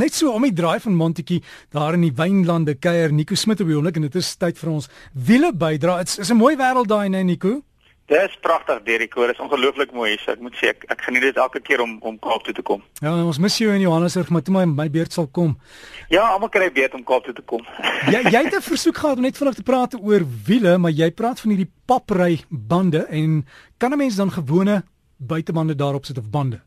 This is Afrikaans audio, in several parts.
Net so om die draai van Montetjie daar in die wynlande kuier Nico Smit op die oomblik en dit is tyd vir ons wiele bydra. Dit is 'n mooi wêreld daai nee Nico. Dit is pragtig Derrico, dit is ongelooflik mooi hier. So ek moet sê ek, ek geniet dit elke keer om om Kaap toe te kom. Ja, ons mis jou in Johannesburg, maar toe my my beurt sal kom. Ja, almal kry beurt om Kaap toe te kom. jy jy het 'n versoek gehad om net vinnig te praat oor wiele, maar jy praat van hierdie papry bande en kan 'n mens dan gewone buitebande daarop sit of bande?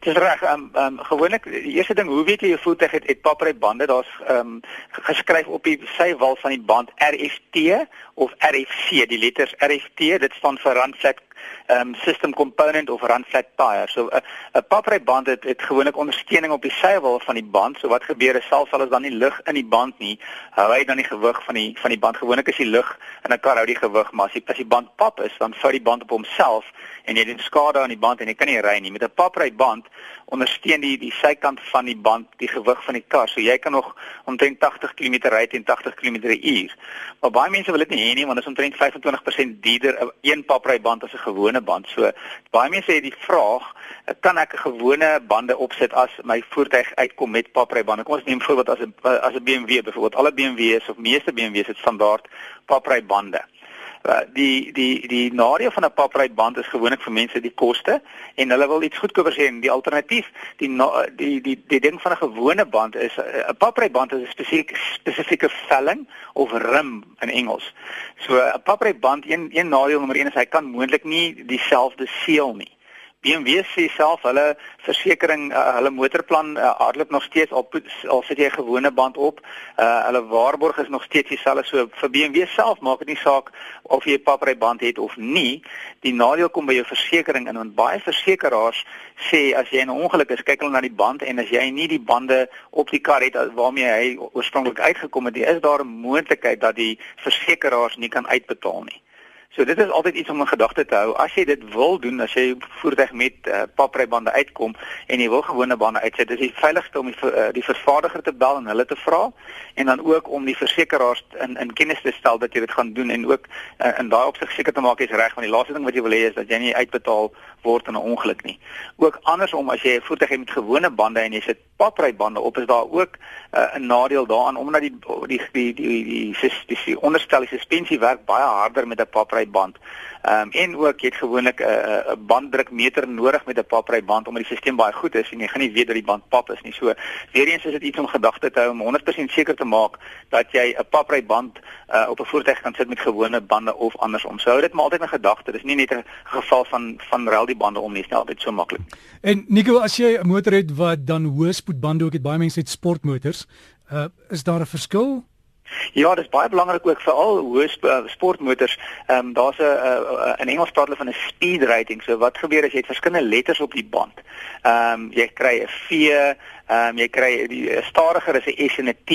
Dis reg. Ehm um, um, gewoonlik die eerste ding, hoe weet jy jou voertuig het het papry bande? Daar's ehm um, geskryf op die sywal van die band RFT of RFC, die letters RFT, dit staan vir run flat um, system component of run flat tire. So 'n uh, 'n papry band het, het gewoonlik ondersteuning op die sywal van die band. So wat gebeur is selfs al is dan nie lug in die band nie, hou hy dan die gewig van die van die band. Gewoonlik is die lug in 'n kar hou die gewig, maar as die, as die band pap is, dan vou die band op homself en jy het skade aan die band en jy kan nie ry nie. Met 'n papry band ondersteun die die sykant van die band die gewig van die kar. So jy kan nog omtrent 80 km ry teen 80 km/h. Maar baie mense wil dit nie hê nie want dit is omtrent 25% duurder 'n papry band as 'n gewone band. So baie mense het die vraag, kan ek 'n gewone bande opsit as my voertuig uitkom met papry bande? Kom ons neem voorbeeld as 'n as 'n BMW byvoorbeeld. Alle BMW's of meeste BMW's het standaard papry bande. Uh, die die die nadeel van 'n papry band is gewoonlik vir mense die koste en hulle wil iets goedkoper hê die alternatief die die die die ding van 'n gewone band is uh, 'n papry band is 'n spesifieke spesifieke velling of rim in Engels. So 'n papry band een een nadeel nommer 1 is hy kan moontlik nie dieselfde seël nie. BMW sê self hulle versekerings uh, hulle motorplan uh, hardloop nog steeds al al sit jy 'n gewone band op. Uh, hulle waarborg is nog steeds dieselfde so vir BMW self maak dit nie saak of jy 'n papry band het of nie. Die nadeel kom by jou versekerings in want baie versekeraars sê as jy in 'n ongeluk is, kyk hulle na die band en as jy nie die bande op die kar het waarmee hy oorspronklik uitgekom het, is daar 'n moontlikheid dat die versekeraars nie kan uitbetaal nie. So dit is altyd iets om in gedagte te hou. As jy dit wil doen, as jy voertuig met uh, paprybande uitkom en jy wil gewone bande uitsit, is dit veiligste om die, uh, die vervaardiger te bel en hulle te vra en dan ook om die versekeraars in in kennis te stel dat jy dit gaan doen en ook uh, in daai opsig seker te maak jy's reg want die laaste ding wat jy wil hê is dat jy nie uitbetaal word in 'n ongeluk nie. Ook andersom as jy 'n voertuig het met gewone bande en jy sit paprybande op, is daar ook 'n uh, nadeel daaraan omdat die die die die die, die, die, die, onderstel die suspensie werk baie harder met 'n papry papryband. Ehm um, en ook jy het gewoonlik 'n uh, 'n banddrukmeter nodig met 'n papryband omdat die stelsel baie goed is en jy gaan nie weet dat die band pap is nie. So weer eens is dit iets om gedagte te hou om 100% seker te maak dat jy 'n papryband uh, op 'n voertuig kan sit met gewone bande of andersom. So hou dit maar altyd in gedagte. Dis nie net 'n geval van van ruil die bande om nie, dis nie altyd so maklik. En Nico, as jy 'n motor het wat dan hoë spoedbande ook het, baie mense het sportmotors, uh, is daar 'n verskil? Ja, dit is baie belangrik ook vir al hoë uh, sportmotors. Ehm um, daar's 'n uh, uh, in Engels praat hulle van 'n speed rating. So wat gebeur as jy het verskillende letters op die band? Ehm um, jy kry 'n V, ehm um, jy kry die stadiger is 'n S en 'n T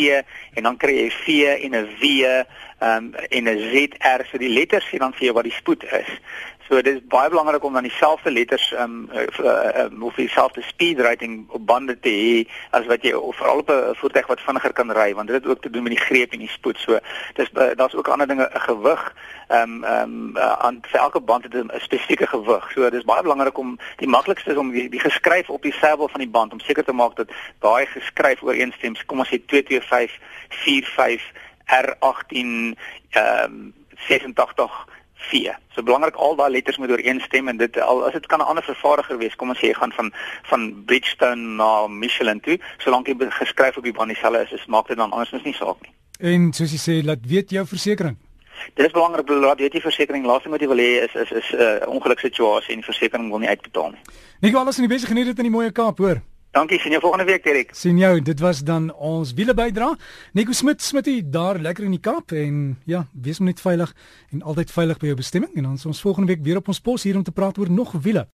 en dan kry jy 'n V en 'n W ehm um, en 'n ZR. So die letters sê dan vir jou wat die spoed is. So dit is baie belangrik om dan dieselfde letters um uh, um of dieselfde speed rating op bande te hê as wat jy veral op 'n voertuig wat vinniger kan ry want dit het ook te doen met die greep en die spoed. So dis uh, daar's ook ander dinge gewig um um uh, aan vir elke band het 'n spesifieke gewig. So dis baie belangrik om die maklikste is om die, die geskryf op die sybel van die band om seker te maak dat daai geskryf ooreenstem. Kom ons sê 225 45 R18 um 86 V. So belangrik al daai letters moet ooreenstem en dit al as dit kan 'n ander vervaardiger wees, kom ons sê jy gaan van van Bridgestone na Michelin toe, solank jy geskryf op die band dieselfde is, is maak dit dan anders nie saak nie. En soos jy sê, laat weet jou versekerings. Dit is belangrik dat jy die versekerings laaste moet jy wil hê is is is 'n uh, ongeluksituasie en versekerings wil nie uitbetaal nie. Nik alles in die beste geniet dit in die mooi Kaap, hoor. Dankie, sien jou volgende week, Derek. Sien jou, dit was dan ons wiele bydra. Nico Smit, Smitty daar lekker in die Kaap en ja, wees net veilig en altyd veilig by jou bestemming en dan ons volgende week weer op ons pos hier om te praat oor nog wiele.